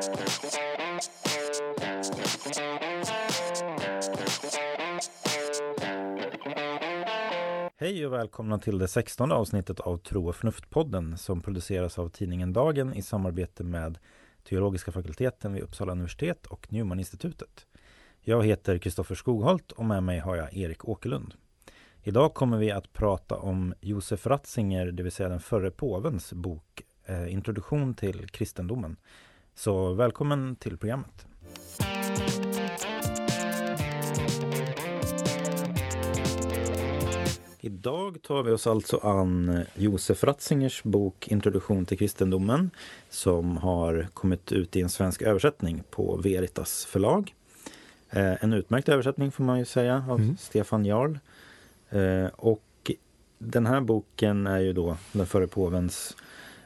Hej och välkomna till det 16 avsnittet av Tro och förnuft-podden som produceras av tidningen Dagen i samarbete med Teologiska fakulteten vid Uppsala universitet och Newman-institutet. Jag heter Kristoffer Skogholt och med mig har jag Erik Åkerlund. Idag kommer vi att prata om Josef Ratzinger, det vill säga den förre påvens bok eh, Introduktion till kristendomen. Så välkommen till programmet. Idag tar vi oss alltså an Josef Ratzingers bok Introduktion till kristendomen som har kommit ut i en svensk översättning på Veritas förlag. Eh, en utmärkt översättning får man ju säga av mm. Stefan Jarl. Eh, och den här boken är ju då den förre påvens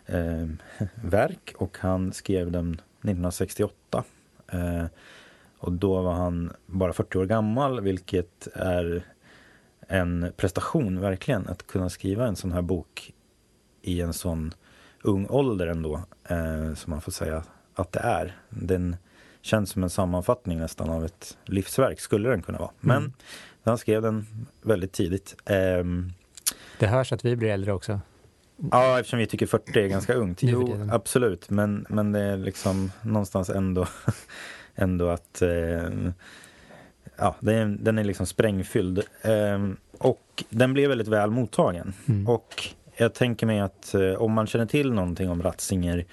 eh, verk och han skrev den 1968. Eh, och då var han bara 40 år gammal vilket är en prestation verkligen att kunna skriva en sån här bok i en sån ung ålder ändå, eh, som man får säga att det är. Den känns som en sammanfattning nästan av ett livsverk, skulle den kunna vara. Men mm. han skrev den väldigt tidigt. Eh, det hörs att vi blir äldre också. Ja, eftersom vi tycker 40 är ganska ungt. Jo, absolut. Men, men det är liksom någonstans ändå, ändå att eh, ja, den, den är liksom sprängfylld. Eh, och den blev väldigt väl mottagen. Mm. Och jag tänker mig att eh, om man känner till någonting om Ratzinger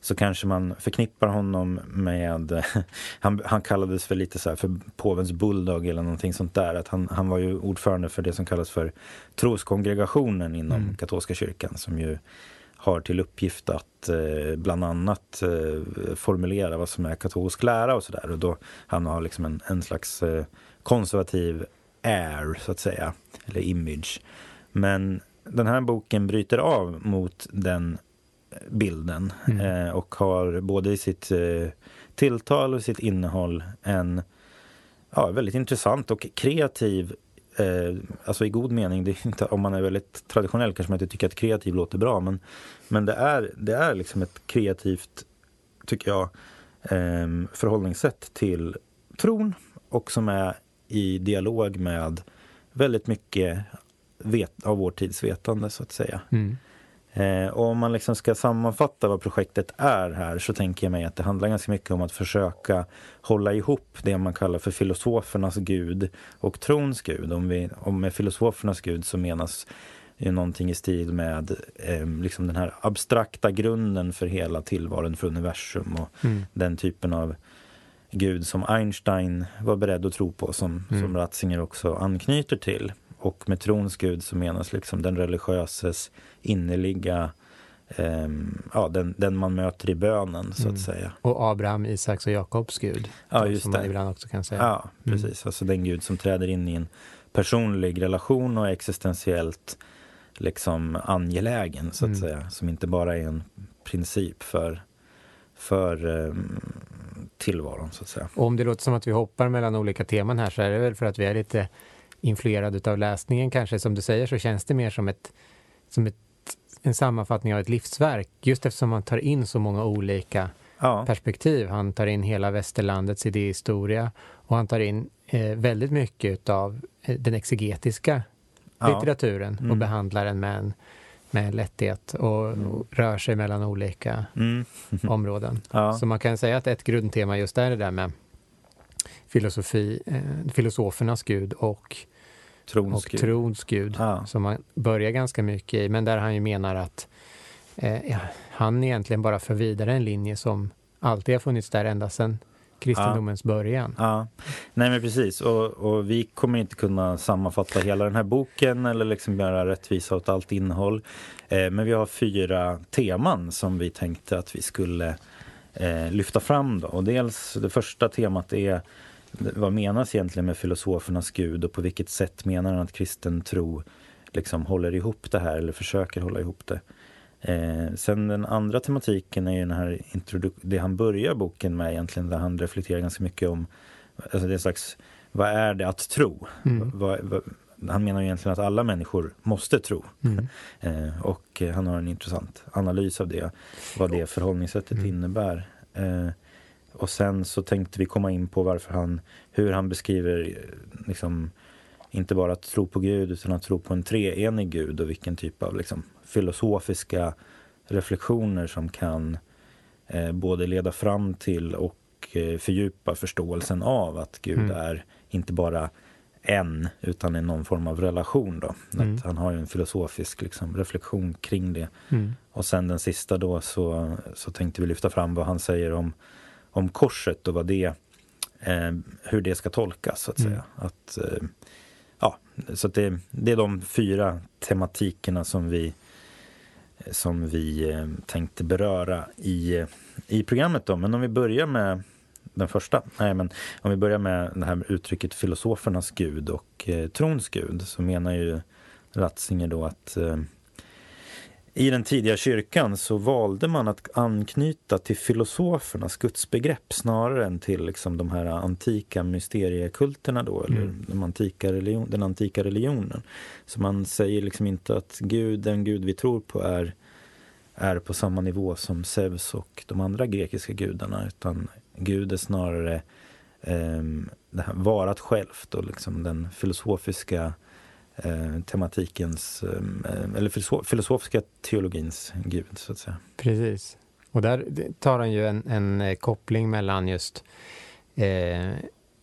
så kanske man förknippar honom med, han, han kallades för lite så för påvens bulldog eller någonting sånt där. Att han, han var ju ordförande för det som kallas för troskongregationen inom mm. katolska kyrkan som ju har till uppgift att eh, bland annat eh, formulera vad som är katolsk lära och sådär. Och då han har liksom en, en slags eh, konservativ air så att säga, eller image. Men den här boken bryter av mot den bilden mm. eh, och har både i sitt eh, tilltal och sitt innehåll en ja, väldigt intressant och kreativ eh, alltså i god mening, det inte, om man är väldigt traditionell kanske man inte tycker att kreativ låter bra men, men det, är, det är liksom ett kreativt, tycker jag, eh, förhållningssätt till tron och som är i dialog med väldigt mycket vet, av vår tids vetande så att säga. Mm. Eh, och om man liksom ska sammanfatta vad projektet är här så tänker jag mig att det handlar ganska mycket om att försöka hålla ihop det man kallar för filosofernas gud och trons gud. Om, vi, om med filosofernas gud så menas ju någonting i stil med eh, liksom den här abstrakta grunden för hela tillvaron för universum och mm. den typen av gud som Einstein var beredd att tro på som, mm. som Ratzinger också anknyter till. Och med trons gud så menas liksom den religiöses innerliga eh, ja, den, den man möter i bönen så mm. att säga. Och Abraham, Isaks och Jakobs gud. Ja, just som det. man ibland också kan säga. Ja, mm. precis. Mm. Alltså den gud som träder in i en personlig relation och existentiellt liksom angelägen så att mm. säga. Som inte bara är en princip för, för eh, tillvaron så att säga. Och om det låter som att vi hoppar mellan olika teman här så är det väl för att vi är lite influerade av läsningen kanske. Som du säger så känns det mer som, ett, som ett, en sammanfattning av ett livsverk. Just eftersom man tar in så många olika ja. perspektiv. Han tar in hela västerlandets idéhistoria och han tar in eh, väldigt mycket av eh, den exegetiska ja. litteraturen och mm. behandlar den med en med lätthet och, mm. och rör sig mellan olika mm. områden. Ja. Så man kan säga att ett grundtema just är det där med filosofi, eh, filosofernas gud och trons och gud, trons gud ja. som man börjar ganska mycket i, men där han ju menar att eh, han egentligen bara för vidare en linje som alltid har funnits där ända sedan kristendomens ja. början. Ja, nej men precis. Och, och, vi kommer inte kunna sammanfatta hela den här boken eller liksom göra rättvisa åt allt innehåll. Eh, men vi har fyra teman som vi tänkte att vi skulle eh, lyfta fram. Då. Och dels det första temat är vad menas egentligen med filosofernas gud och på vilket sätt menar han att kristen tro liksom håller ihop det här eller försöker hålla ihop det. Eh, sen den andra tematiken är ju den här det han börjar boken med egentligen där han reflekterar ganska mycket om alltså det är slags, vad är det att tro? Mm. Vad, vad, han menar egentligen att alla människor måste tro. Mm. eh, och han har en intressant analys av det, vad det förhållningssättet mm. innebär. Eh, Och sen så tänkte vi komma in på varför han, hur han beskriver liksom, inte bara att tro på Gud utan att tro på en treenig Gud och vilken typ av liksom, filosofiska reflektioner som kan eh, både leda fram till och eh, fördjupa förståelsen av att Gud mm. är inte bara en utan i någon form av relation. Då. Mm. Att han har en filosofisk liksom, reflektion kring det. Mm. Och sen den sista då så, så tänkte vi lyfta fram vad han säger om, om korset och vad det, eh, hur det ska tolkas så att mm. säga. Att, eh, ja, så att det, det är de fyra tematikerna som vi som vi eh, tänkte beröra i, i programmet. Då. Men om vi börjar med den första. Nej, men om vi börjar med det här uttrycket filosofernas gud och eh, trons gud så menar ju Ratzinger då att eh, i den tidiga kyrkan så valde man att anknyta till filosofernas gudsbegrepp snarare än till liksom de här antika mysteriekulterna då, eller mm. de antika religion, den antika religionen. Så man säger liksom inte att Gud, den Gud vi tror på är, är på samma nivå som Zeus och de andra grekiska gudarna utan Gud är snarare eh, det här varat självt och liksom den filosofiska eh, tematikens, eh, eller filosofiska teologins Gud, så att säga. Precis. Och där tar han ju en, en eh, koppling mellan just eh,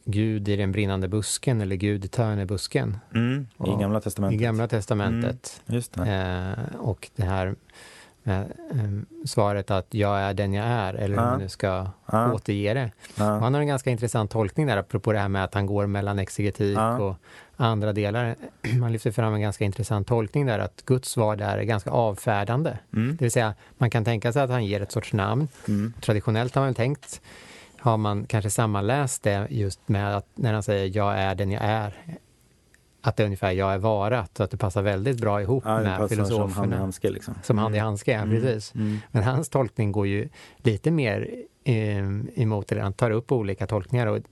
Gud i den brinnande busken eller Gud i törnebusken. Mm, I Gamla Testamentet. I Gamla Testamentet. Mm, det. Eh, och det här med eh, svaret att jag är den jag är, eller hur man nu ska ja. återge det. Ja. Han har en ganska intressant tolkning där, apropå det här med att han går mellan exegetik och andra delar. Man lyfter fram en ganska intressant tolkning där, att Guds svar där är ganska avfärdande. Mm. Det vill säga, man kan tänka sig att han ger ett sorts namn. Mm. Traditionellt har man tänkt, har man kanske sammanläst det just med att när han säger jag är den jag är, att det är ungefär jag är varat, så att det passar väldigt bra ihop ja, med filosoferna. Som hand i handske. Liksom. Som hand i mm. handske, ja, mm. precis. Mm. Men hans tolkning går ju lite mer eh, emot det. Han tar upp olika tolkningar och eh,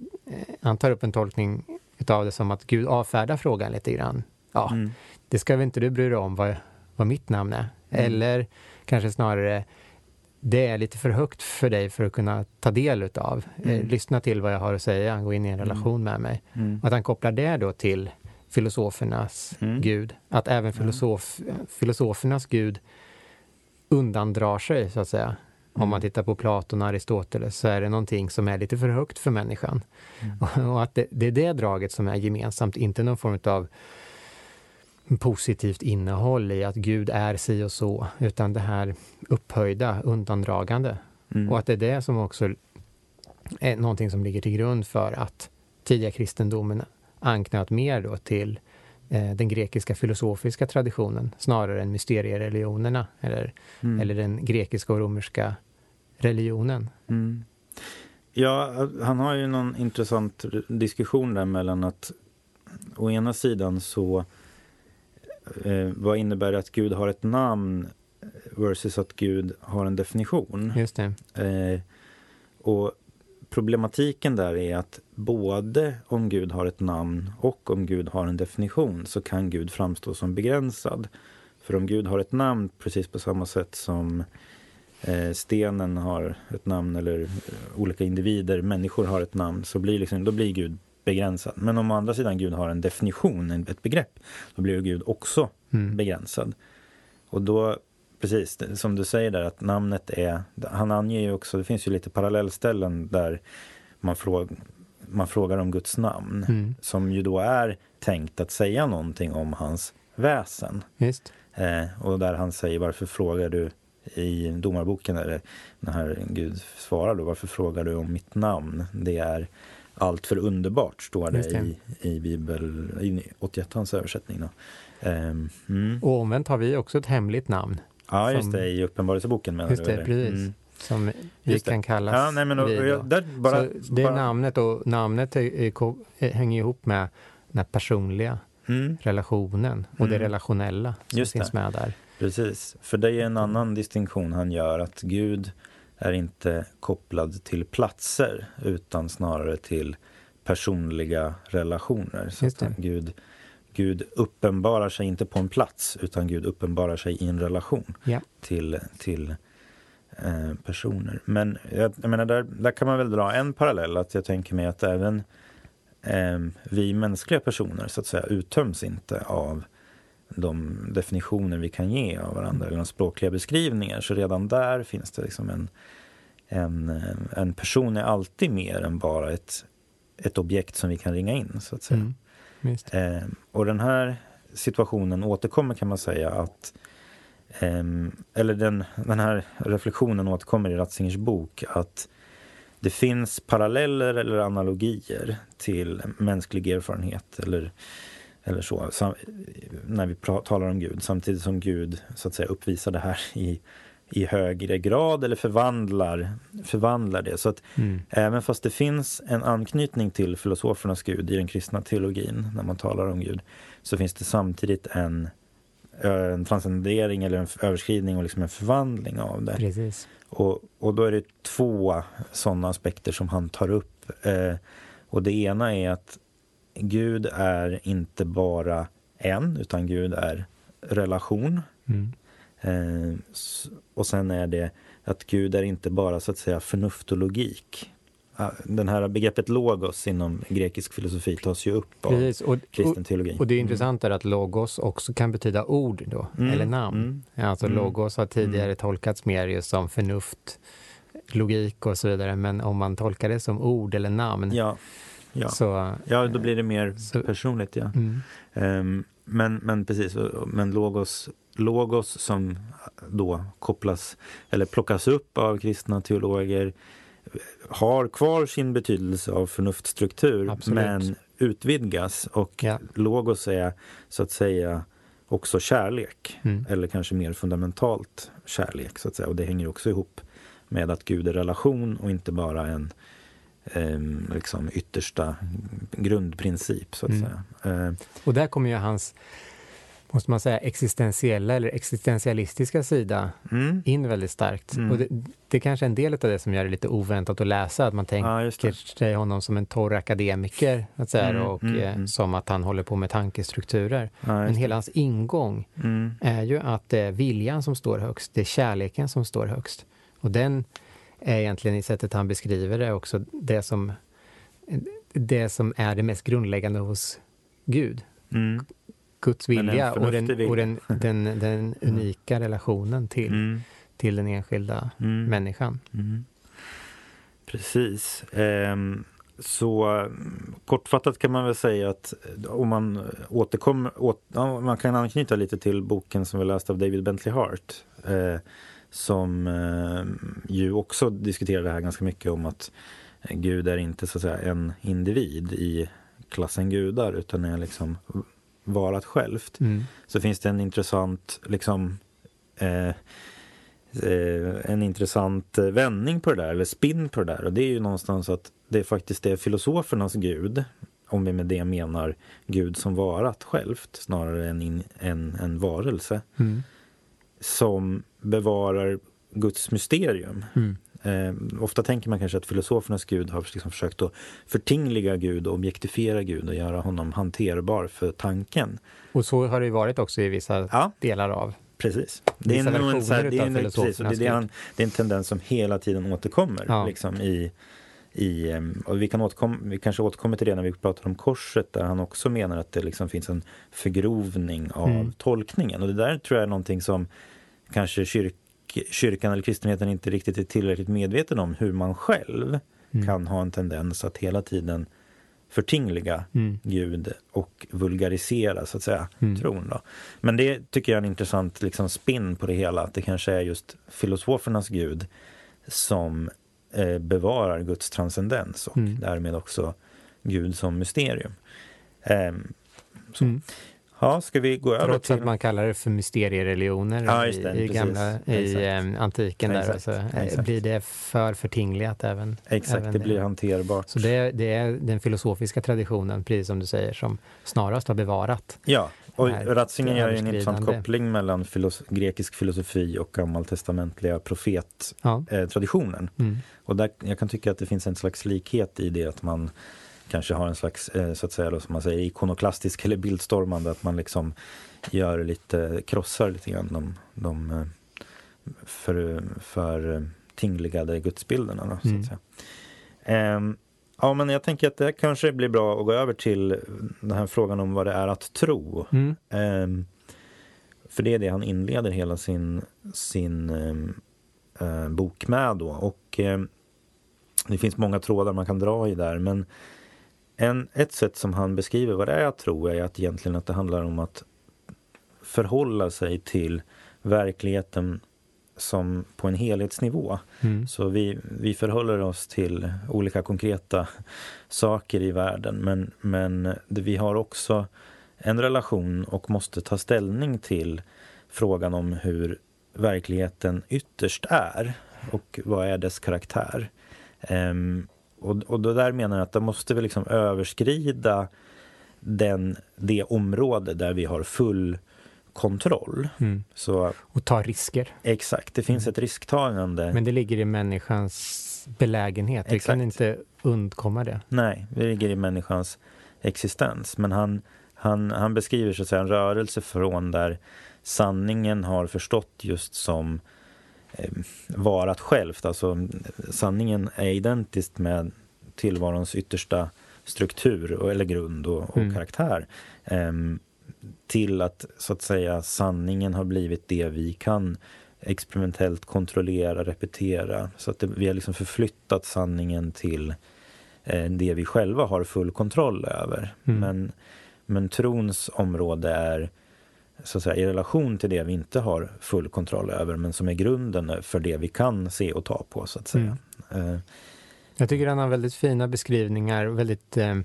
han tar upp en tolkning utav det som att Gud avfärdar frågan lite grann. Ja, mm. det ska väl inte du bry dig om vad, vad mitt namn är? Mm. Eller kanske snarare det är lite för högt för dig för att kunna ta del utav. Eh, mm. Lyssna till vad jag har att säga, gå in i en relation med mig. Och att han kopplar det då till filosofernas mm. gud. Att även filosof, filosofernas gud undandrar sig, så att säga. Om man tittar på Platon och Aristoteles så är det någonting som är lite för högt för människan. Mm. Och att det, det, är det draget som är gemensamt, inte någon form av positivt innehåll i att Gud är si och så, utan det här upphöjda, undandragande. Mm. Och att det är det som också är någonting som ligger till grund för att tidiga kristendomen anknöt mer då till den grekiska filosofiska traditionen snarare än mysteriereligionerna eller, mm. eller den grekiska och romerska religionen. Mm. Ja, han har ju någon intressant diskussion där mellan att å ena sidan så eh, vad innebär det att Gud har ett namn versus att Gud har en definition? Just det. Eh, och problematiken där är att både om Gud har ett namn och om Gud har en definition så kan Gud framstå som begränsad. För om Gud har ett namn precis på samma sätt som eh, stenen har ett namn eller eh, olika individer, människor har ett namn, så blir liksom, då blir Gud begränsad. Men om å andra sidan Gud har en definition, ett begrepp, då blir Gud också mm. begränsad. Och då precis, som du säger där att namnet är, han anger ju också, det finns ju lite parallellställen där man, fråg, man frågar om Guds namn. Mm. Som ju då är tänkt att säga någonting om hans väsen. Eh, och där han säger varför frågar du i domarboken, eller när Gud svarar då, varför frågar du om mitt namn? Det är allt för underbart, står det, det. I, i Bibel, i 81 översättning. Då. Eh, mm. Och omvänt har vi också ett hemligt namn. Ja, just det, i Uppenbarelseboken menar just du? Just det, precis. Mm. Som vi kan kallas ja, nej, men, och, och, där, bara, det bara... namnet och namnet är, är, hänger ihop med den personliga mm. relationen och mm. det relationella som just finns det. med där. Precis, för det är en annan distinktion han gör att Gud är inte kopplad till platser utan snarare till personliga relationer. Så Gud Gud uppenbarar sig inte på en plats utan Gud uppenbarar sig i en relation ja. till, till eh, personer. Men jag, jag menar, där, där kan man väl dra en parallell, att jag tänker mig att även eh, vi mänskliga personer så att säga uttöms inte av de definitioner vi kan ge av varandra eller de språkliga beskrivningar. Så redan där finns det liksom en, en, en person är alltid mer än bara ett, ett objekt som vi kan ringa in så att säga. Mm, eh, och den här situationen återkommer kan man säga att eh, eller den, den här reflektionen återkommer i Ratzingers bok att det finns paralleller eller analogier till mänsklig erfarenhet eller, eller så, när vi talar om Gud, samtidigt som Gud så att säga uppvisar det här i, i högre grad eller förvandlar, förvandlar det. Så att mm. även fast det finns en anknytning till filosofernas Gud i den kristna teologin när man talar om Gud, så finns det samtidigt en, en transcendering eller en överskridning och liksom en förvandling av det. Precis. Och, och då är det två sådana aspekter som han tar upp. Eh, och det ena är att Gud är inte bara en, utan Gud är relation. Mm. Eh, och sen är det att Gud är inte bara så att säga förnuft och logik. Den här begreppet logos inom grekisk filosofi tas ju upp av Precis. Och, kristen teologi. Och det är mm. intressant är att logos också kan betyda ord då, mm. eller namn. Mm. Alltså mm. logos har tidigare mm. tolkats mer just som förnuft, logik och så vidare. Men om man tolkar det som ord eller namn ja. Ja. Så, ja, då blir det mer så, personligt. Ja. Um, men, men precis, men logos, logos som då kopplas eller plockas upp av kristna teologer har kvar sin betydelse av förnuftstruktur Absolut. men utvidgas och ja. logos är så att säga också kärlek mm. eller kanske mer fundamentalt kärlek så att säga och det hänger också ihop med att Gud är relation och inte bara en eh, liksom yttersta grundprincip så att mm. säga. Eh. Och där kommer ju hans måste man säga, existentiella eller existentialistiska sida mm. in väldigt starkt. Mm. Och det, det kanske är en del av det som gör det lite oväntat att läsa, att man tänker ja, sig honom som en torr akademiker, att säga, mm. och mm, eh, mm. som att han håller på med tankestrukturer. Ja, Men hela hans ingång mm. är ju att det är viljan som står högst, det är kärleken som står högst. Och den är egentligen i sättet han beskriver det också det som, det som är det mest grundläggande hos Gud. Guds vilja och, den, och den, den, den unika relationen till, mm. till den enskilda mm. människan. Mm. Precis. Um, så kortfattat kan man väl säga att om man återkommer, åt, ja, man kan anknyta lite till boken som vi läste av David Bentley Hart eh, som eh, ju också diskuterar det här ganska mycket om att Gud är inte så att säga en individ i klassen gudar utan är liksom varat självt mm. så finns det en intressant liksom eh, eh, en intressant vändning på det där, eller spinn på det där. Och det är ju någonstans att det är faktiskt det filosofernas gud, om vi med det menar Gud som varat självt snarare än in, en, en varelse, mm. som bevarar Guds mysterium. Mm. Eh, ofta tänker man kanske att filosofernas Gud har liksom försökt att förtingliga Gud och objektifiera Gud och göra honom hanterbar för tanken. Och så har det varit också i vissa ja. delar av Precis. Det är, en, så här, det, är en, precis, det, är en, det är en tendens som hela tiden återkommer ja. liksom, i, i, ehm, och vi, kan återkomma, vi kanske återkommer till det när vi pratar om korset där han också menar att det liksom finns en förgrovning av mm. tolkningen. Och det där tror jag är någonting som kanske kyrkan kyrkan eller kristenheten inte riktigt är tillräckligt medveten om hur man själv mm. kan ha en tendens att hela tiden förtingliga mm. Gud och vulgarisera så att säga mm. tron. Då. Men det tycker jag är en intressant liksom, spin på det hela, att det kanske är just filosofernas Gud som eh, bevarar Guds transcendens och mm. därmed också Gud som mysterium. Eh, Ja, ska vi gå över Trots till... att man kallar det för mysteriereligioner ja, i, i, gamla, i eh, antiken. Där, alltså, eh, blir det för förtingligt även. Exakt, även det blir hanterbart. Så det, det, är den filosofiska traditionen, precis som du säger, som snarast har bevarat. Ja, och Ratzinger gör en intressant koppling mellan filos grekisk filosofi och gammaltestamentliga profettraditionen. Ja. Eh, mm. Och där, jag kan tycka att det finns en slags likhet i det att man kanske har en slags, eh, så att säga, då, som man säger, ikonoklastisk eller bildstormande, att man liksom gör lite, krossar lite grann de, de, för, för tingligade gudsbilderna. Då, mm. så att säga. Um, ja, men jag tänker att det kanske blir bra att gå över till den här frågan om vad det är att tro. Mm. Um, för det är det han inleder hela sin, sin um, uh, bok med då. Och det finns många trådar man kan dra i där, men en, ett sätt som han beskriver vad det är att tro är att egentligen att det handlar om att förhålla sig till verkligheten som på en helhetsnivå. Mm. Så vi, vi förhåller oss till olika konkreta saker i världen men, men vi har också en relation och måste ta ställning till frågan om hur verkligheten ytterst är och vad är dess karaktär. Um, och, och då där menar jag att då måste vi liksom överskrida den, det område där vi har full kontroll. Mm. Så, och ta risker. Exakt, det finns mm. ett risktagande. Men det ligger i människans belägenhet. Vi kan inte undkomma det. Nej, det ligger i människans existens. Men han, han, han beskriver så att säga, en rörelse från där sanningen har förstått just som varat självt. Alltså sanningen är identiskt med tillvarons yttersta struktur eller grund och, och mm. karaktär. Um, till att så att säga sanningen har blivit det vi kan experimentellt kontrollera, repetera. Så att det, vi har liksom förflyttat sanningen till eh, det vi själva har full kontroll över. Mm. Men, men trons område är så att säga, i relation till det vi inte har full kontroll över men som är grunden för det vi kan se och ta på så att säga. Mm. Eh. Jag tycker han har väldigt fina beskrivningar, väldigt eh,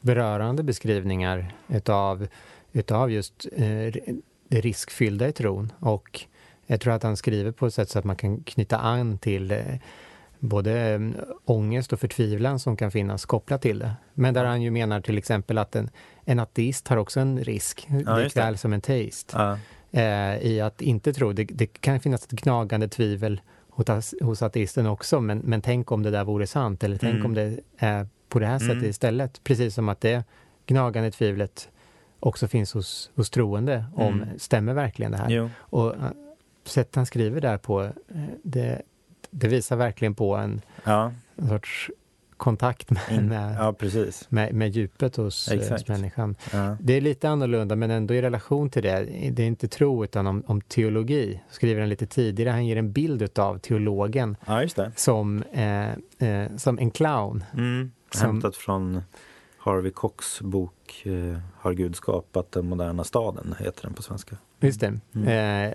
berörande beskrivningar utav utav just eh, det riskfyllda i tron. Och jag tror att han skriver på ett sätt så att man kan knyta an till eh, både eh, ångest och förtvivlan som kan finnas kopplat till det. Men där han ju menar till exempel att en, en ateist har också en risk, ja, likväl som en teist. Ja. Eh, I att inte tro. Det, det, kan finnas ett gnagande tvivel hos, hos ateisten också, men, men tänk om det där vore sant, eller tänk mm. om det är på det här sättet mm. istället. Precis som att det gnagande tvivlet också finns hos, hos troende om mm. stämmer verkligen det här? Jo. Och uh, sättet han skriver där på, uh, det, det visar verkligen på en, ja. en sorts kontakt med, med, ja, med, med, djupet hos, uh, hos människan. Ja. Det är lite annorlunda, men ändå i relation till det. Det är inte tro, utan om, om teologi. Skriver han lite tidigare. Han ger en bild av teologen som, eh, eh, som en clown. Mm. Som, Hämtat från Harvey Cox bok eh, Har Gud skapat den moderna staden, heter den på svenska. Just det. Mm.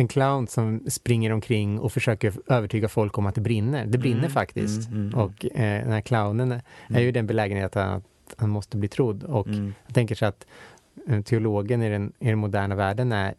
En clown som springer omkring och försöker övertyga folk om att det brinner. Det brinner mm. faktiskt. Mm, mm, mm. och eh, den här clownen är ju den belägenheten att han måste bli trodd. Och jag tänker så att teologen i den, i den moderna världen är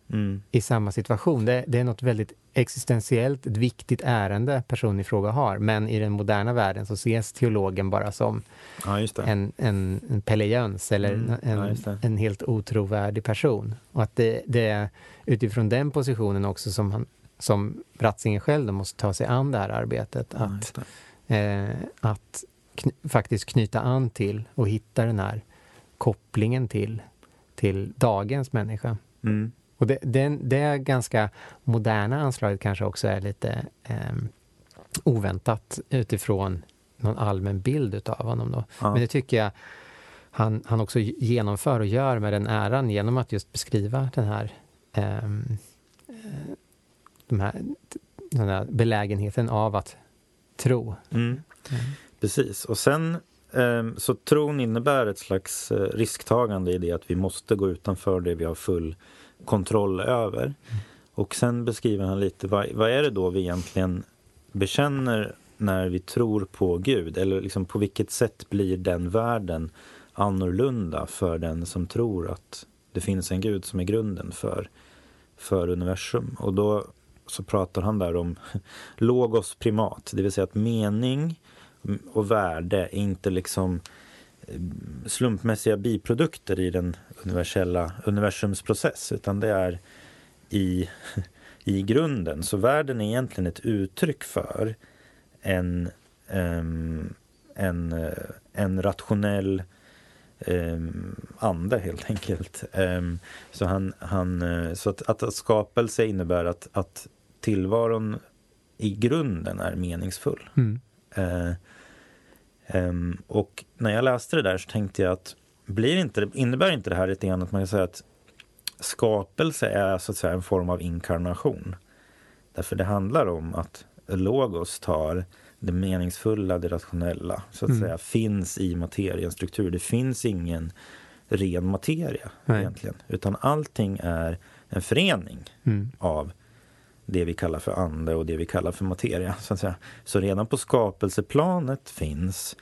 i samma situation. Det, det är något väldigt existentiellt, ett viktigt ärende personen i fråga har. Men i den moderna världen så ses teologen bara som ja, en, en, en Pelle Jöns eller mm, en, ja, en helt otrovärdig person. Och att det, det, är utifrån den positionen också som, han, som Ratzinger själv måste ta sig an det här arbetet. Att, eh, att kn faktiskt knyta an till och hitta den här kopplingen till, till dagens människa. Mm. Och det, det, det ganska moderna anslaget kanske också är lite eh, oväntat utifrån någon allmän bild utav honom. Då. Ja. Men det tycker jag han, han också genomför och gör med den äran genom att just beskriva den här, eh, de här, den här belägenheten av att tro. Mm. Mm. Precis, och sen ehm, Ehm, så tron innebär ett slags eh, risktagande i det att vi måste gå utanför det vi har full kontroll över. Och sen beskriver han lite vad, vad är det då vi egentligen bekänner när vi tror på Gud? Eller liksom på vilket sätt blir den världen annorlunda för den som tror att det finns en Gud som är grunden för, för universum? Och då så pratar han där om logos primat, det vill säga att mening och värde inte liksom eh, slumpmässiga biprodukter i den universella universums process utan det är i, i grunden. Så världen är egentligen ett uttryck för en, um, en, eh, en rationell um, ande helt enkelt. Um, så han, han, eh, så att, att skapelse innebär att, att tillvaron i grunden är meningsfull. Mm. Ehm, och när jag läste det där så tänkte jag att blir inte, innebär inte det här lite grann att man kan säga att skapelse är så att säga en form av inkarnation? Därför det handlar om att logos tar det meningsfulla, det rationella, så att mm. säga, finns i materiens struktur. Det finns ingen ren materia Nej. egentligen, utan allting är en förening mm. av det vi kallar för ande och det vi kallar för materia. Så, att säga. så redan på skapelseplanet finns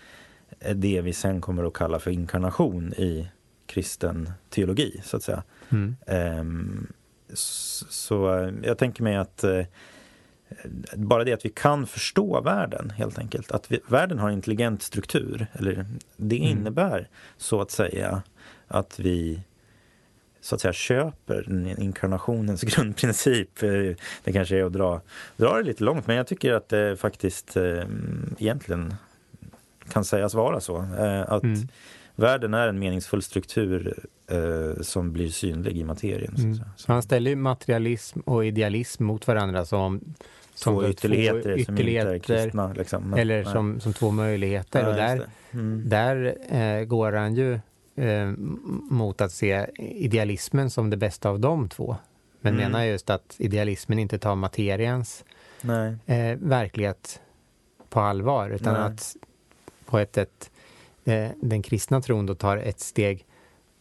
det vi sen kommer att kalla för inkarnation i kristen teologi, så att säga. Mm. Um, så, så jag tänker mig att uh, bara det att vi kan förstå världen helt enkelt. Att vi, världen har intelligent struktur. Eller det mm. innebär så att säga att vi så att säga köper inkarnationens grundprincip. Det kanske är att dra, dra det lite långt men jag tycker att det faktiskt eh, egentligen kan sägas vara så. Eh, att mm. världen är en meningsfull struktur eh, som blir synlig i materien. Mm. Så, så. Han ställer ju materialism och idealism mot varandra som som två ytterligheter, två ytterligheter som inte är kristna. Liksom. Men, eller som, som två möjligheter. Ja, och där, mm. där eh, går han ju eh, mot att se idealismen som det bästa av de två. Men mm. menar just att idealismen inte tar materiens eh, verklighet på allvar utan Nej. att på ett sätt eh, den kristna tron då tar ett steg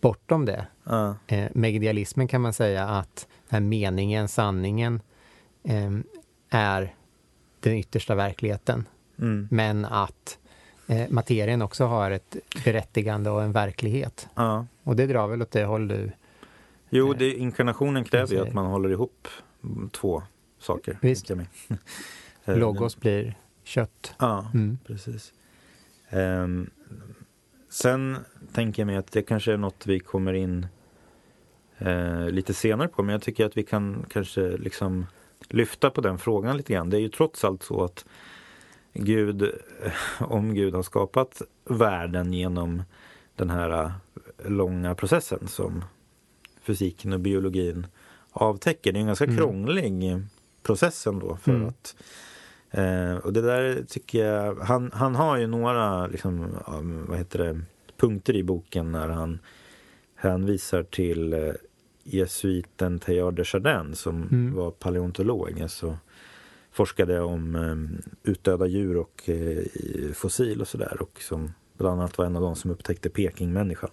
bortom det. Uh. med idealismen kan man säga att den meningen, sanningen eh, är den yttersta verkligheten. Mm. Men att eh, materien också har ett berättigande och en verklighet. Ja. Och det drar väl åt det håll du... Jo, det, inkarnationen kräver ju att man håller ihop två saker. Visst. Logos blir kött. Ja, mm. precis. Um, sen tänker jag mig att det kanske är något vi kommer in uh, lite senare på. Men jag tycker att vi kan kanske liksom lyfta på den frågan lite grann. Det är ju trots allt så att Gud, om Gud har skapat världen genom den här äh, långa processen som fysiken och biologin avtäcker. Det är en ganska mm. krånglig process ändå för mm. att eh, och det där tycker jag, han, han har ju några liksom, vad heter det, punkter i boken när han hänvisar till eh, jesuiten Teilhard de Chardin som mm. var paleontolog. Alltså forskade om um, utdöda djur och uh, fossil och sådär. Och som bland annat var en av de som upptäckte Pekingmänniskan.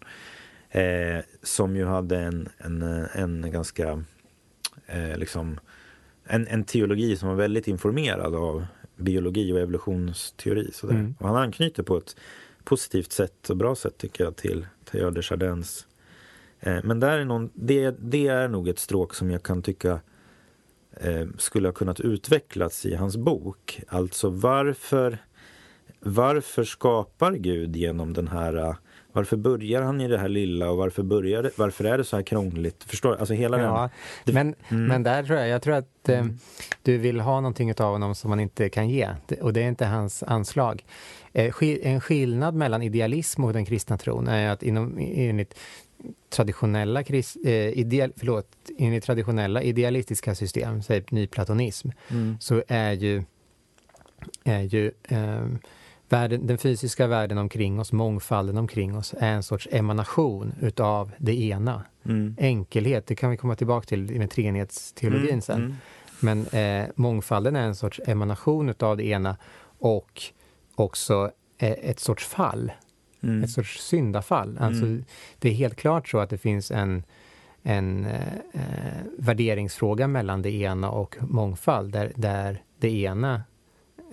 Eh, som ju hade en, en, en ganska eh, liksom en, en teologi som var väldigt informerad av biologi och evolutionsteori. Sådär. Mm. Och han anknyter på ett positivt sätt och bra sätt tycker jag till Teilhard de Chardins Eh, men där är någon, det, det, är nog ett stråk som jag kan tycka eh, skulle ha kunnat utvecklas i hans bok. Alltså varför, varför skapar Gud genom den här varför börjar han i det här lilla och varför, börjar det, varför är det så här krångligt? Förstår Alltså hela ja, den, men, mm. men där tror jag, jag tror att eh, mm. du vill ha någonting av honom som man inte kan ge och det är inte hans anslag. Eh, en skillnad mellan idealism och den kristna tron är att inom, enligt traditionella, eh, ideal, förlåt, enligt traditionella idealistiska system, säg nyplatonism, mm. så är ju, är ju eh, världen, den fysiska världen omkring oss, mångfalden omkring oss, är en sorts emanation utav det ena. Mm. Enkelhet, det kan vi komma tillbaka till med treenighetsteologin mm. sen. Mm. Men eh, mångfalden är en sorts emanation utav det ena och också eh, ett sorts fall mm. ett sorts syndafall. Alltså, mm. Det är helt klart så att det finns en, en eh, värderingsfråga mellan det ena och mångfald, där, där det ena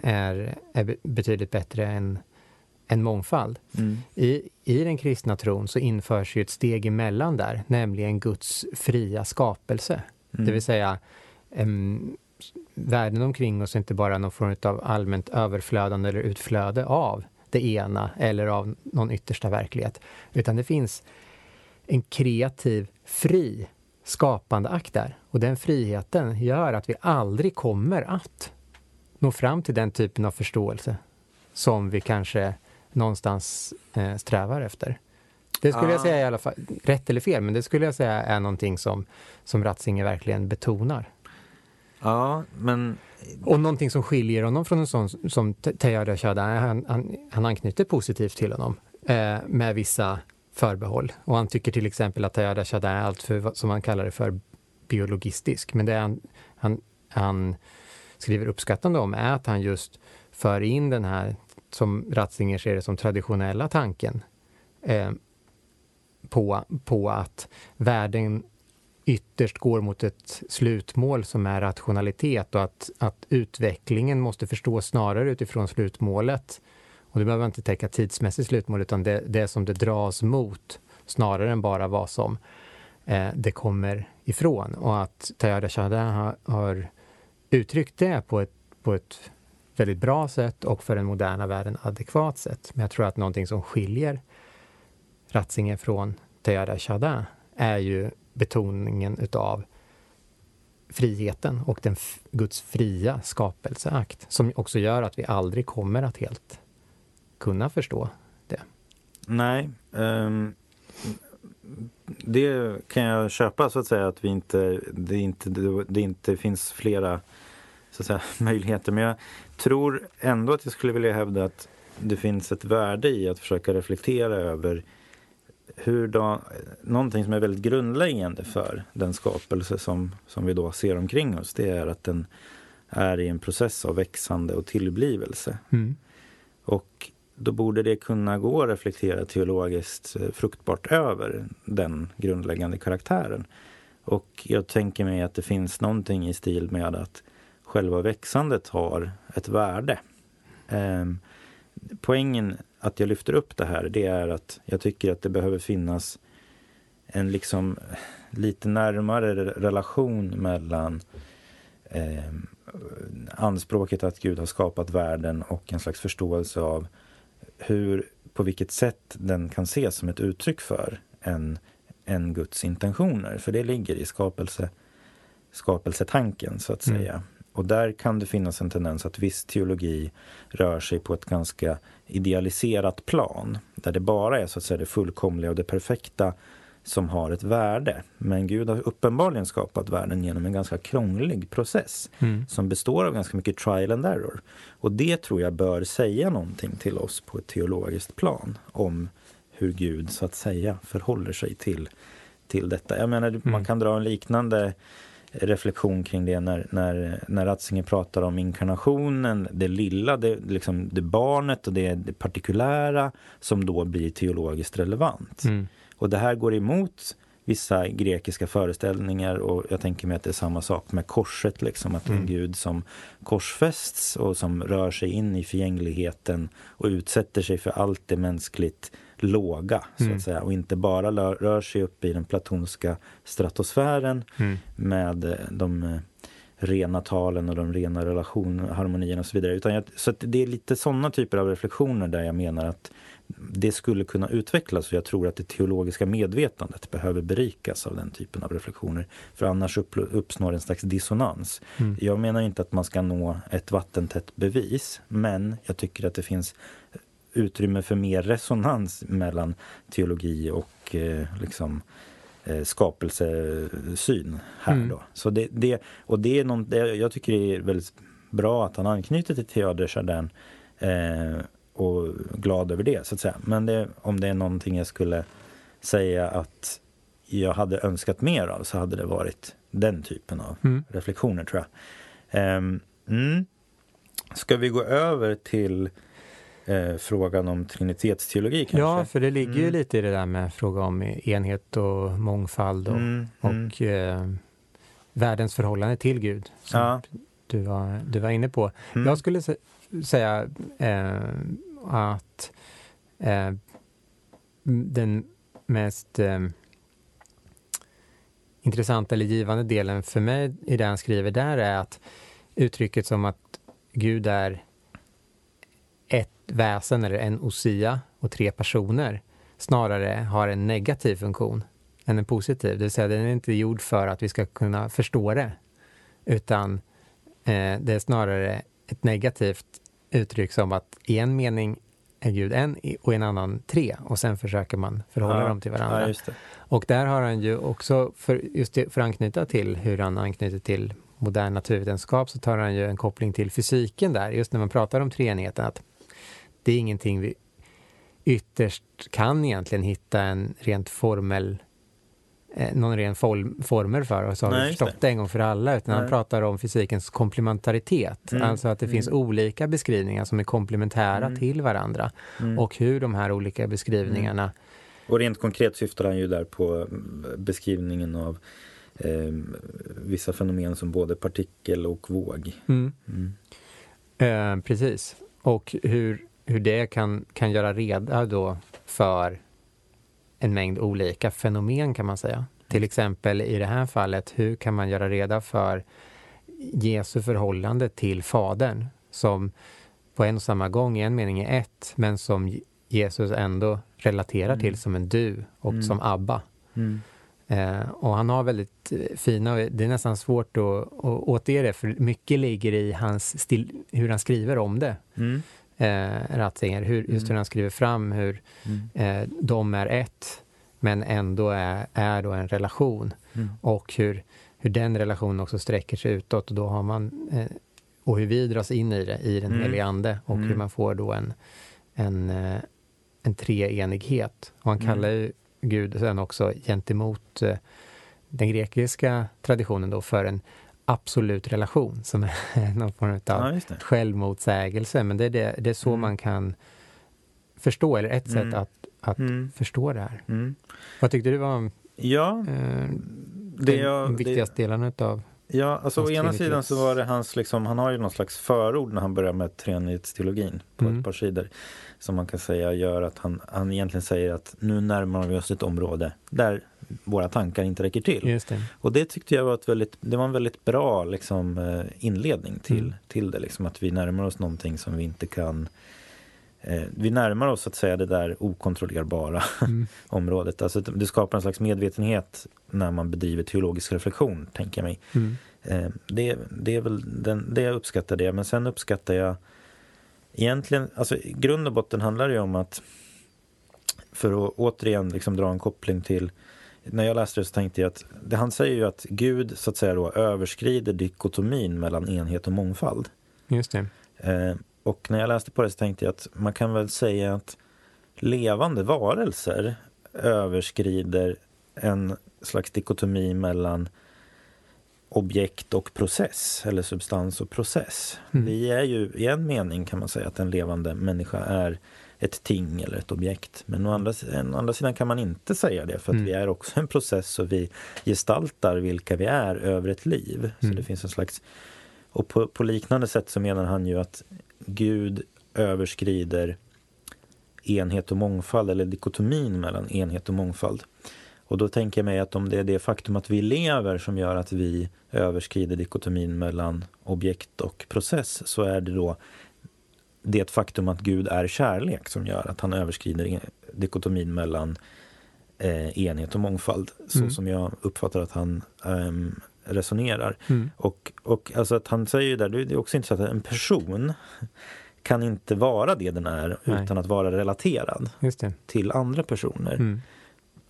är, är betydligt bättre än, än mångfald. Mm. I, I den kristna tron så införs ju ett steg emellan där, nämligen Guds fria skapelse. Mm. Det vill säga, um, världen omkring oss är inte bara någon form av allmänt överflödande eller utflöde av det ena eller av någon yttersta verklighet. Utan det finns en kreativ, fri skapande akt där. Och den friheten gör att vi aldrig kommer att nå fram till den typen av förståelse som vi kanske någonstans eh, strävar efter. Det skulle ah. jag säga i alla fall, rätt eller fel, men det skulle jag säga är någonting som, som Ratzinger verkligen betonar. Ja, men... Och någonting som skiljer honom från en sån som Teyada Shada, han, han, han anknyter positivt till honom eh, med vissa förbehåll. Och han tycker till exempel att Teyada Shada är allt för, som han kallar det för, biologistisk. Men det han, han, han skriver uppskattande om är att han just för in den här, som Ratzinger ser det som traditionella tanken, eh, på, på att världen ytterst går mot ett slutmål som är rationalitet och att, att utvecklingen måste förstås snarare utifrån slutmålet. Och det behöver inte täcka tidsmässigt slutmål utan det, det som det dras mot snarare än bara vad som eh, det kommer ifrån. Och att Tayada Shahada har, har uttryckt det på ett, på ett väldigt bra sätt och för den moderna världen adekvat sätt. Men jag tror att någonting som skiljer Ratzinger från Tayada Shahada är ju betoningen utav friheten och den Guds fria skapelseakt som också gör att vi aldrig kommer att helt kunna förstå det. Nej, um, det kan jag köpa så att säga att vi inte, det, inte, det inte finns flera så att säga, möjligheter. Men jag tror ändå att jag skulle vilja hävda att det finns ett värde i att försöka reflektera över hur då, någonting som är väldigt grundläggande för den skapelse som, som vi då ser omkring oss, det är att den är i en process av växande och tillblivelse. Mm. Och då borde det kunna gå att reflektera teologiskt eh, fruktbart över den grundläggande karaktären. Och jag tänker mig att det finns någonting i stil med att själva växandet har ett värde. Eh, poängen att jag lyfter upp det här, det är att jag tycker att det behöver finnas en liksom lite närmare relation mellan eh, anspråket att Gud har skapat världen och en slags förståelse av hur, på vilket sätt den kan ses som ett uttryck för en, en Guds intentioner. För det ligger i skapelse, skapelsetanken så att mm. säga. Och där kan det finnas en tendens att viss teologi rör sig på ett ganska idealiserat plan. Där det bara är så att säga det fullkomliga och det perfekta som har ett värde. Men Gud har uppenbarligen skapat världen genom en ganska krånglig process mm. som består av ganska mycket trial and error. Och det tror jag bör säga någonting till oss på ett teologiskt plan om hur Gud så att säga förhåller sig till, till detta. Jag menar, mm. man kan dra en liknande reflektion kring det när, när, när Ratzinger pratar om inkarnationen, det lilla, det, liksom, det barnet och det, det partikulära som då blir teologiskt relevant. Mm. Och det här går emot vissa grekiska föreställningar och jag tänker mig att det är samma sak med korset, liksom att mm. en gud som korsfästs och som rör sig in i förgängligheten och utsätter sig för allt det mänskligt låga, så mm. att säga, och inte bara rör sig upp i den platonska stratosfären mm. med eh, de eh, rena talen och de rena relationerna, harmonierna och så vidare. Utan jag, så det är lite sådana typer av reflektioner där jag menar att det skulle kunna utvecklas och jag tror att det teologiska medvetandet behöver berikas av den typen av reflektioner. För annars uppstår en slags dissonans. Mm. Jag menar inte att man ska nå ett vattentätt bevis men jag tycker att det finns utrymme för mer resonans mellan teologi och eh, liksom, eh, skapelsesyn här mm. då. Så det, det, och det är något, det, jag tycker det är väldigt bra att han anknyter till Théodore Chardin eh, och glad över det så att säga. Men det, om det är någonting jag skulle säga att jag hade önskat mer av så hade det varit den typen av mm. reflektioner tror jag. Um, mm. Ska vi gå över till eh, frågan om trinitetsteologi kanske? Ja, för det ligger mm. ju lite i det där med fråga om enhet och mångfald och, mm. mm. och eh, världens förhållande till Gud. Som ja. du, var, du var inne på. Mm. Jag skulle säga eh, att eh, den mest eh, intressanta eller givande delen för mig i det han skriver där är att uttrycket som att Gud är väsen eller en osia och tre personer snarare har en negativ funktion än en positiv. Det vill säga den är inte gjord för att vi ska kunna förstå det utan eh, det är snarare ett negativt uttryck som att i en mening är Gud en och i en annan tre och sen försöker man förhålla ja, dem till varandra. Ja, och där har han ju också, för, just det, för att anknyta till hur han anknyter till modern naturvetenskap så tar han ju en koppling till fysiken där, just när man pratar om treenigheten, att det är ingenting vi ytterst kan egentligen hitta en rent formel eh, någon ren form, formel för och så har Nej, vi förstått det. en gång för alla utan Nej. han pratar om fysikens komplementaritet. Mm. Alltså att det mm. finns olika beskrivningar som är komplementära mm. till varandra mm. och hur de här olika beskrivningarna mm. Och rent konkret syftar han ju där på mm, beskrivningen av eh, vissa fenomen som både partikel och våg. Eh, precis. Och hur hur det kan, kan göra reda då för en mängd olika fenomen kan man säga. Till exempel i det här fallet, hur kan man göra reda för Jesu förhållande till Fadern som på en och samma gång i en mening är ett, men som Jesus ändå relaterar till mm. som en du och mm. som Abba. Mm. Eh, och han har väldigt eh, fina, det är nästan svårt att, att återge det, för mycket ligger i hans stil, hur han skriver om det. Eh, Ratzinger, hur, just hur mm. han skriver fram hur mm. eh, de är ett, men ändå är, är då en relation. Mm. Och hur, hur den relationen också sträcker sig utåt. Och, då har man, eh, och hur vi dras in i det, i den mm. helige Ande. Och hur man får då en, en, eh, en treenighet. Och han kallar ju Gud sen också gentemot eh, den grekiska traditionen då för en absolut relation som är någon form av ja, självmotsägelse. Men det är, det, det är så mm. man kan förstå, eller ett mm. sätt att, att mm. förstå det här. Mm. Vad tyckte du var ja, eh, det jag, de viktigaste det, delarna utav Ja, alltså å ena sidan så var det hans, liksom, han har ju någon slags förord när han börjar med treenighetsteologin på mm. ett par sidor. Som man kan säga gör att han, han egentligen säger att nu närmar vi oss ett område där våra tankar inte räcker till. Just det. Och det tyckte jag var, ett väldigt, det var en väldigt bra liksom, eh, inledning till, mm. till det. Liksom, att vi närmar oss någonting som vi inte kan eh, vi närmar oss att säga det där okontrollerbara mm. området. Alltså det skapar en slags medvetenhet när man bedriver teologisk reflektion, tänker jag mig. Mm. Eh, det, det är väl den, det jag uppskattar det, men sen uppskattar jag egentligen, alltså i grund och botten handlar det ju om att för att återigen liksom dra en koppling till när jag läste det så tänkte jag att det, han säger ju att Gud så att säga då överskrider dikotomin mellan enhet och mångfald. Just det. Eh, och när jag läste på det så tänkte jag att man kan väl säga att levande varelser överskrider en slags dikotomi mellan objekt och process, eller substans och process. Mm. Vi är ju i en mening kan man säga att en levande människa är ett ting eller ett objekt. Men å andra, å andra sidan kan man inte säga det för att mm. vi är också en process och vi gestaltar vilka vi är över ett liv. Mm. Så det finns en slags... Och på, på, liknande sätt så menar han ju att Gud överskrider enhet och mångfald eller dikotomin mellan enhet och mångfald. Och då tänker jag mig att om det är det faktum att vi lever som gör att vi överskrider dikotomin mellan objekt och process så är det då det faktum att Gud är kärlek som gör att han överskrider dikotomin mellan eh, enhet och mångfald. Så mm. som jag uppfattar att han um, resonerar. Mm. Och, och alltså att han säger där, det är också intressant att en person kan inte vara det den är Nej. utan att vara relaterad till andra personer. Mm.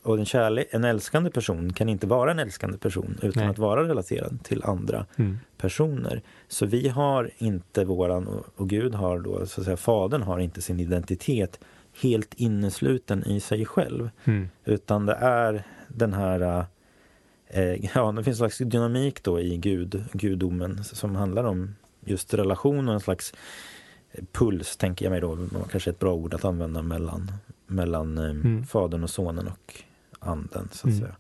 Och en, kärlek, en älskande person kan inte vara en älskande person utan Nej. att vara relaterad till andra mm. personer. Så vi har inte våran, och Gud har då, så att säga, Fadern har inte sin identitet helt innesluten i sig själv. Mm. Utan det är den här, eh, ja det finns en slags dynamik då i Gud, gudomen som handlar om just relation och en slags puls, tänker jag mig då, kanske ett bra ord att använda mellan, mellan eh, mm. Fadern och Sonen och anden. så att mm. säga.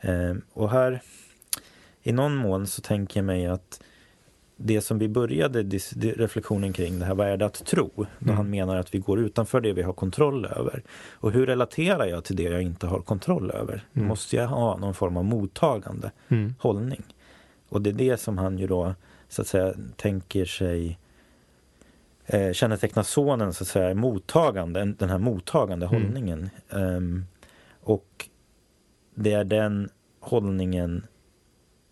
Eh, och här, i någon mån så tänker jag mig att det som vi började reflektionen kring, det här vad är det att tro? Då mm. han menar att vi går utanför det vi har kontroll över. Och hur relaterar jag till det jag inte har kontroll över? Mm. Måste jag ha någon form av mottagande mm. hållning? Och det är det som han ju då så att säga tänker sig eh, känneteckna sonen så att säga mottagande, den här mottagande mm. hållningen. Um, och det är den hållningen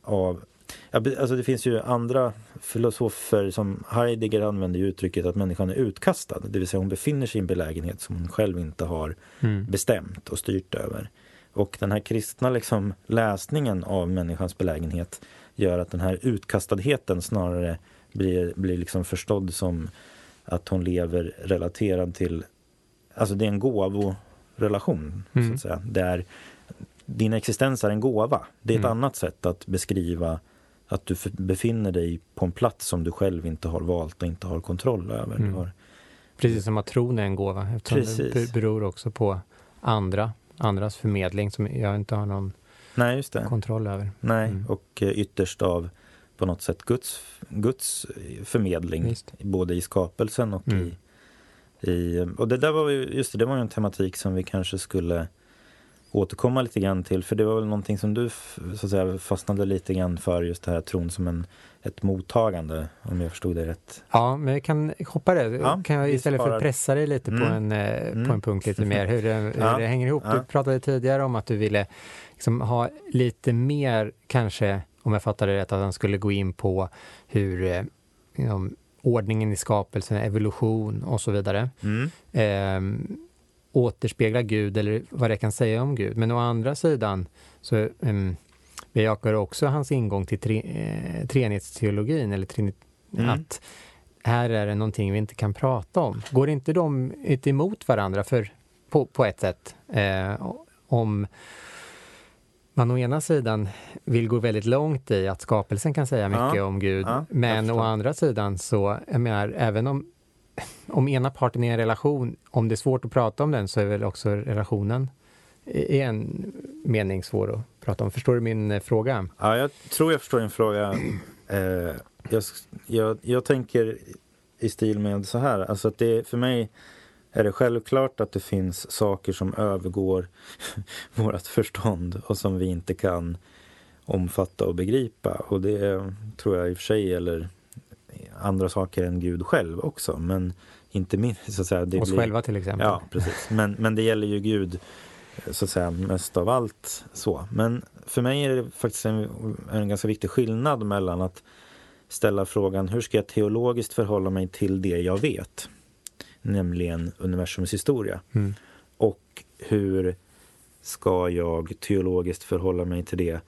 av Alltså det finns ju andra filosofer som Heidegger använder ju uttrycket att människan är utkastad. Det vill säga hon befinner sig i en belägenhet som hon själv inte har mm. bestämt och styrt över. Och den här kristna liksom läsningen av människans belägenhet gör att den här utkastadheten snarare blir, blir liksom förstådd som att hon lever relaterad till, alltså det är en gåvorelation mm. så att säga. Det är, din existens är en gåva. Det är ett mm. annat sätt att beskriva att du befinner dig på en plats som du själv inte har valt och inte har kontroll över. Mm. Har... Precis som att tron är en gåva eftersom Precis. det beror också på andra, andras förmedling som jag inte har någon Nej, kontroll över. Nej, mm. och eh, ytterst av på något sätt Guds, Guds förmedling just. både i skapelsen och mm. i, i... Och det där var ju, just det, det var ju en tematik som vi kanske skulle återkomma lite grann till. För det var väl någonting som du så att säga, fastnade lite grann för, just det här tron som en, ett mottagande, om jag förstod det rätt. Ja, men jag kan hoppa det. Ja, kan jag istället för att pressa dig lite mm. på, en, eh, mm. på en punkt lite mer, hur det, hur ja. det hänger ihop. Ja. Du pratade tidigare om att du ville liksom ha lite mer, kanske, om jag fattade rätt, att han skulle gå in på hur eh, liksom, ordningen i skapelsen, evolution och så vidare. Mm. Eh, återspegla Gud eller vad det kan säga om Gud. Men å andra sidan så um, bejakar också hans ingång till tre, eh, treenighetsteologin, eller trinit, mm. att här är det någonting vi inte kan prata om. Går inte de inte emot varandra för, på, på ett sätt? Eh, om man å ena sidan vill gå väldigt långt i att skapelsen kan säga mycket ja, om Gud, ja, men å andra sidan så, jag menar, även om om ena parten är en relation, om det är svårt att prata om den så är väl också relationen i en mening svår att prata om. Förstår du min eh, fråga? Ja, jag tror jag förstår din fråga. Eh, jag, jag, jag, tänker i stil med så här, alltså att det för mig är det självklart att det finns saker som övergår vårt förstånd och som vi inte kan omfatta och begripa. Och det tror jag i och för sig gäller andra saker än Gud själv också. Men inte minst så att säga. Det Oss blir, själva till exempel. Ja, precis. Men, men det gäller ju Gud så att säga mest av allt så. Men för mig är det faktiskt en, en ganska viktig skillnad mellan att ställa frågan hur ska jag teologiskt förhålla mig till det jag vet? Nämligen universums historia. Mm. Och hur ska jag teologiskt förhålla mig till det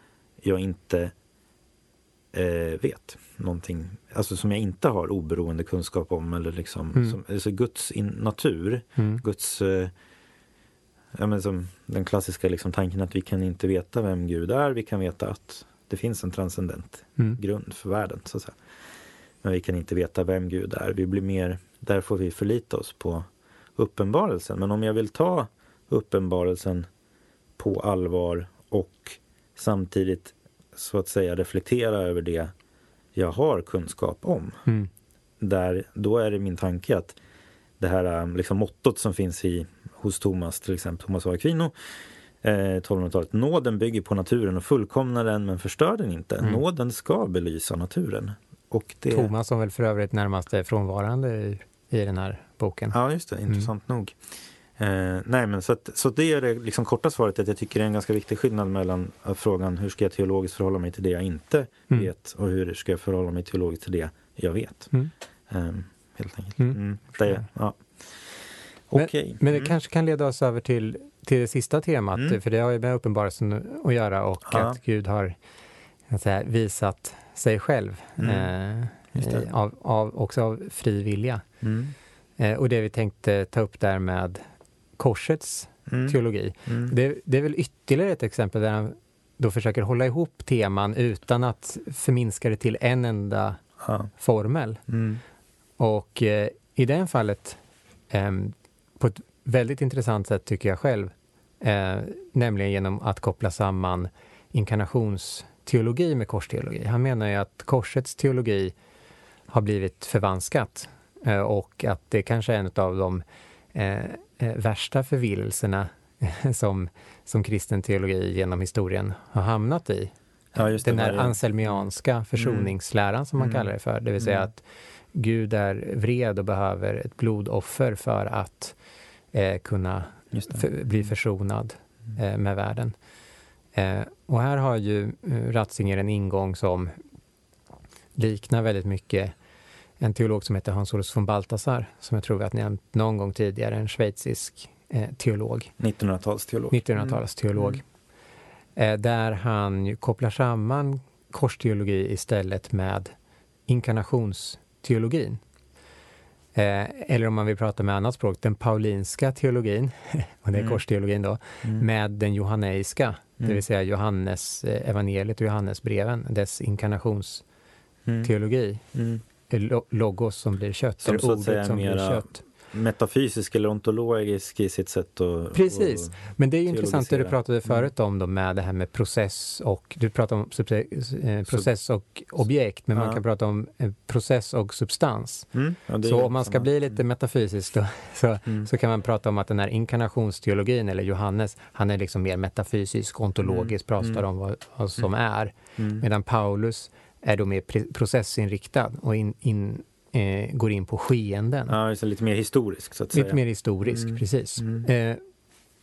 jag inte eh, vet någonting, alltså som jag inte har oberoende kunskap om eller liksom, mm. som, alltså Guds in, natur, mm. Guds eh, ja, men som den klassiska liksom tanken att vi kan inte veta vem Gud är, vi kan veta att det finns en transcendent mm. grund för världen. Så att säga. Men vi kan inte veta vem Gud är. Vi blir mer, där får vi förlita oss på uppenbarelsen. Men om jag vill ta uppenbarelsen på allvar och samtidigt så att säga reflektera över det jag har kunskap om. Mm. Där, då är det min tanke att det här um, liksom, mottot som finns i, hos Thomas, till exempel Thomas av Aquino, eh, 1200-talet. Nåden bygger på naturen och fullkomnar den men förstör den inte. Mm. Nåden ska belysa naturen. Och det... Thomas som väl för övrigt närmast är frånvarande i, i den här boken. Ja, just det. Intressant mm. nog. Eh, nej, men så, att, så det är det liksom korta svaret att jag tycker det är en ganska viktig skillnad mellan frågan hur ska jag teologiskt förhålla mig till det jag inte mm. vet och hur ska jag förhålla mig teologiskt till det jag vet. Mm. Eh, helt enkelt. Mm. mm det, ja. Okay. Men, men, det mm. kanske kan leda oss över till, till det sista temat, mm. för det har ju med uppenbarelsen att göra och ja. att Gud har säga, visat sig själv. Eh, av, av, också av fri vilja. Eh, och det vi tänkte ta upp där med korsets mm. teologi. Mm. Det, det, är väl ytterligare ett exempel där han då försöker hålla ihop teman utan att förminska det till en enda ja. formel. Mm. Och eh, i det fallet, eh, på ett väldigt intressant sätt tycker jag själv, eh, nämligen genom att koppla samman inkarnationsteologi med korsteologi. Han menar ju att korsets teologi har blivit förvanskat eh, och att det kanske är en av de eh, eh, värsta förvillelserna som, som kristen teologi genom historien har hamnat i. Ja, Den där anselmianska mm. försoningsläran som man mm. kallar det för, det vill säga mm. att Gud är vred och behöver ett blodoffer för att eh, kunna för, bli försonad mm. eh, med världen. Eh, och här har ju Ratzinger en ingång som liknar väldigt mycket en teolog som heter Hans-Olof von Balthasar, som jag tror vi har nämnt någon gång tidigare, en schweizisk eh, teolog. 1900-talsteolog. 1900-talsteolog. Mm. Eh, där han kopplar samman korsteologi istället med inkarnationsteologin. Eh, eller om man vill prata med annat språk, den paulinska teologin, och det är mm. korsteologin då, mm. med den johanneiska, mm. det vill säga Johannes eh, evangeliet och Johannesbreven, dess inkarnationsteologi. Mm. Logos som blir kött, som eller ordet som blir kött metafysisk eller ontologisk i sitt sätt att Precis, men det är ju intressant det du pratade mm. förut om då med det här med process och du pratade om eh, process och objekt, men ja. man kan prata om eh, process och substans. Mm. Ja, så om man ska bli lite metafysisk då, så, mm. så kan man prata om att den här inkarnationsteologin, eller Johannes, han är liksom mer metafysisk, ontologisk, mm. pratar mm. om vad, vad som mm. är. Medan Paulus är då mer processinriktad och in, in eh, går in på skeenden. Ja, så lite mer historisk så att säga. Lite mer historisk, mm. precis. Mm. Eh,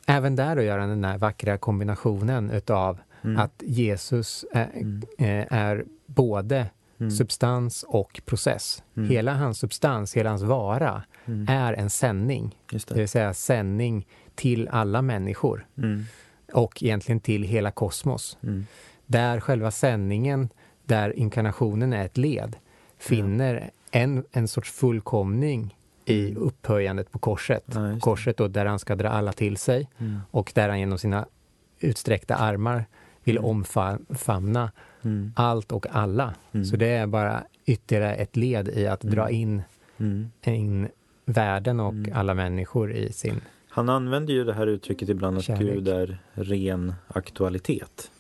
även där då gör han den här vackra kombinationen utav mm. att Jesus är, mm. eh, är både mm. substans och process. Mm. Hela hans substans, hela hans vara är en sändning. Det. det. vill säga sändning till alla människor. Och egentligen till hela kosmos. Där själva sändningen, där inkarnationen är ett led, finner en, en sorts fullkomning i mm. upphöjandet på korset. Ja, korset då, där han ska dra alla till sig mm. och där han genom sina utsträckta armar vill mm. omfamna mm. allt och alla. Mm. Så det är bara ytterligare ett led i att dra mm. in, in världen och alla människor i sin Han använder ju det här uttrycket ibland att kärlek. Gud är ren aktualitet.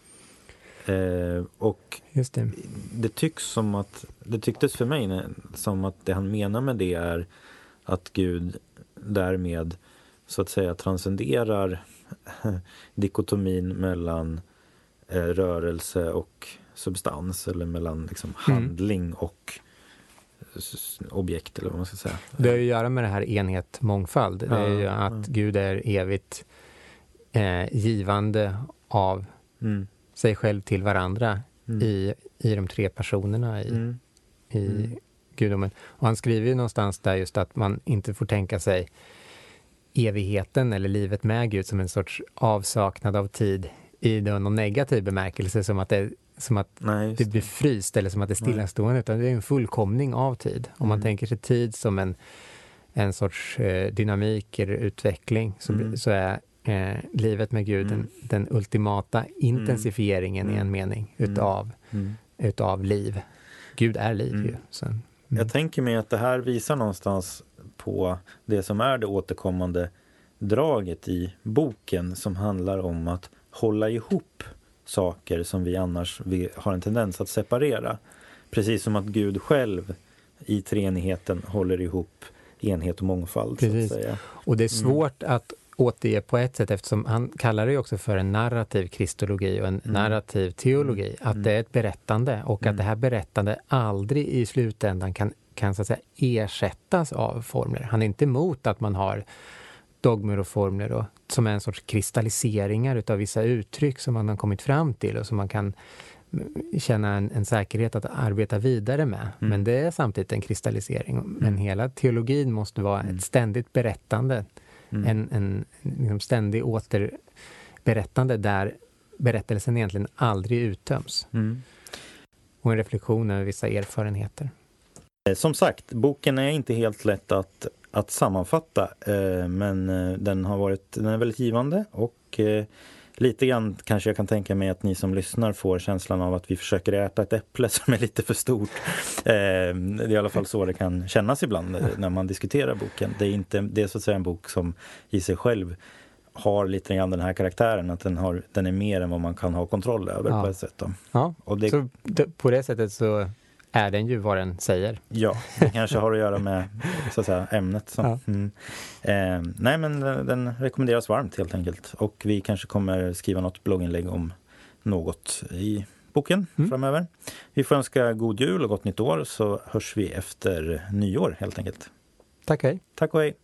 Eh, och det. det. tycks som att, det tycktes för mig som att det han menar med det är att Gud därmed så att säga transcenderar dikotomin mellan eh, rörelse och substans eller mellan liksom, mm. handling och objekt eller vad man ska säga. Det har ju att göra med det här enhet mångfald. Det är ju att. Gud är evigt eh, givande av mm sig själv till varandra mm. i, i de tre personerna i, mm. i mm. gudomen. Och han skriver ju någonstans där just att man inte får tänka sig evigheten eller livet med Gud som en sorts avsaknad av tid i någon negativ bemärkelse som att det, som att Nej, det blir fryst eller som att det är stillastående, utan det är en fullkomning av tid. Om man mm. tänker sig tid som en, en sorts eh, dynamik eller utveckling så, mm. så är eh, livet med Gud, mm. den, den, ultimata intensifieringen mm. i en mening mm. utav, mm. utav liv. Gud är liv ju. Så, mm. Jag tänker mig att det här visar någonstans på det som är det återkommande draget i boken som handlar om att hålla ihop saker som vi annars har en tendens att separera. Precis som att Gud själv i treenigheten håller ihop enhet och mångfald. Precis. Och det är svårt mm. att återge på ett sätt eftersom han kallar det också för en narrativ kristologi och en mm. narrativ teologi. Mm. Att mm. det är ett berättande och mm. att det här berättandet aldrig i slutändan kan, kan så att säga, ersättas av formler. Han är inte emot att man har dogmer och formler och, som är en sorts kristalliseringar utav vissa uttryck som man har kommit fram till och som man kan känna en, en säkerhet att arbeta vidare med. Mm. Men det är samtidigt en kristallisering. Men mm. hela teologin måste vara ett ständigt berättande Mm. En, en liksom ständig återberättande där berättelsen egentligen aldrig uttöms. Mm. Och en reflektion över vissa erfarenheter. Eh, som sagt, boken är inte helt lätt att, att sammanfatta eh, men eh, den, har varit, den är väldigt givande och lite grann kanske jag kan tänka mig att ni som lyssnar får känslan av att vi försöker äta ett äpple som är lite för stort. det är i alla fall så det kan kännas ibland när man diskuterar boken. Det är, inte, det är så att säga en bok som i sig själv har lite grann den här karaktären, att den, har, den är mer än vad man kan ha kontroll över ja. på ett sätt. Då. Ja, och det, så på det sättet så är den ju vad den säger. Ja, det kanske har att göra med så att säga, ämnet. Så. Ja. Mm. Eh, nej, men den rekommenderas varmt helt enkelt. Och vi kanske kommer skriva något blogginlägg om något i boken mm. framöver. Vi får önska god jul och gott nytt år så hörs vi efter nyår helt enkelt. Tack hej. Tack och hej.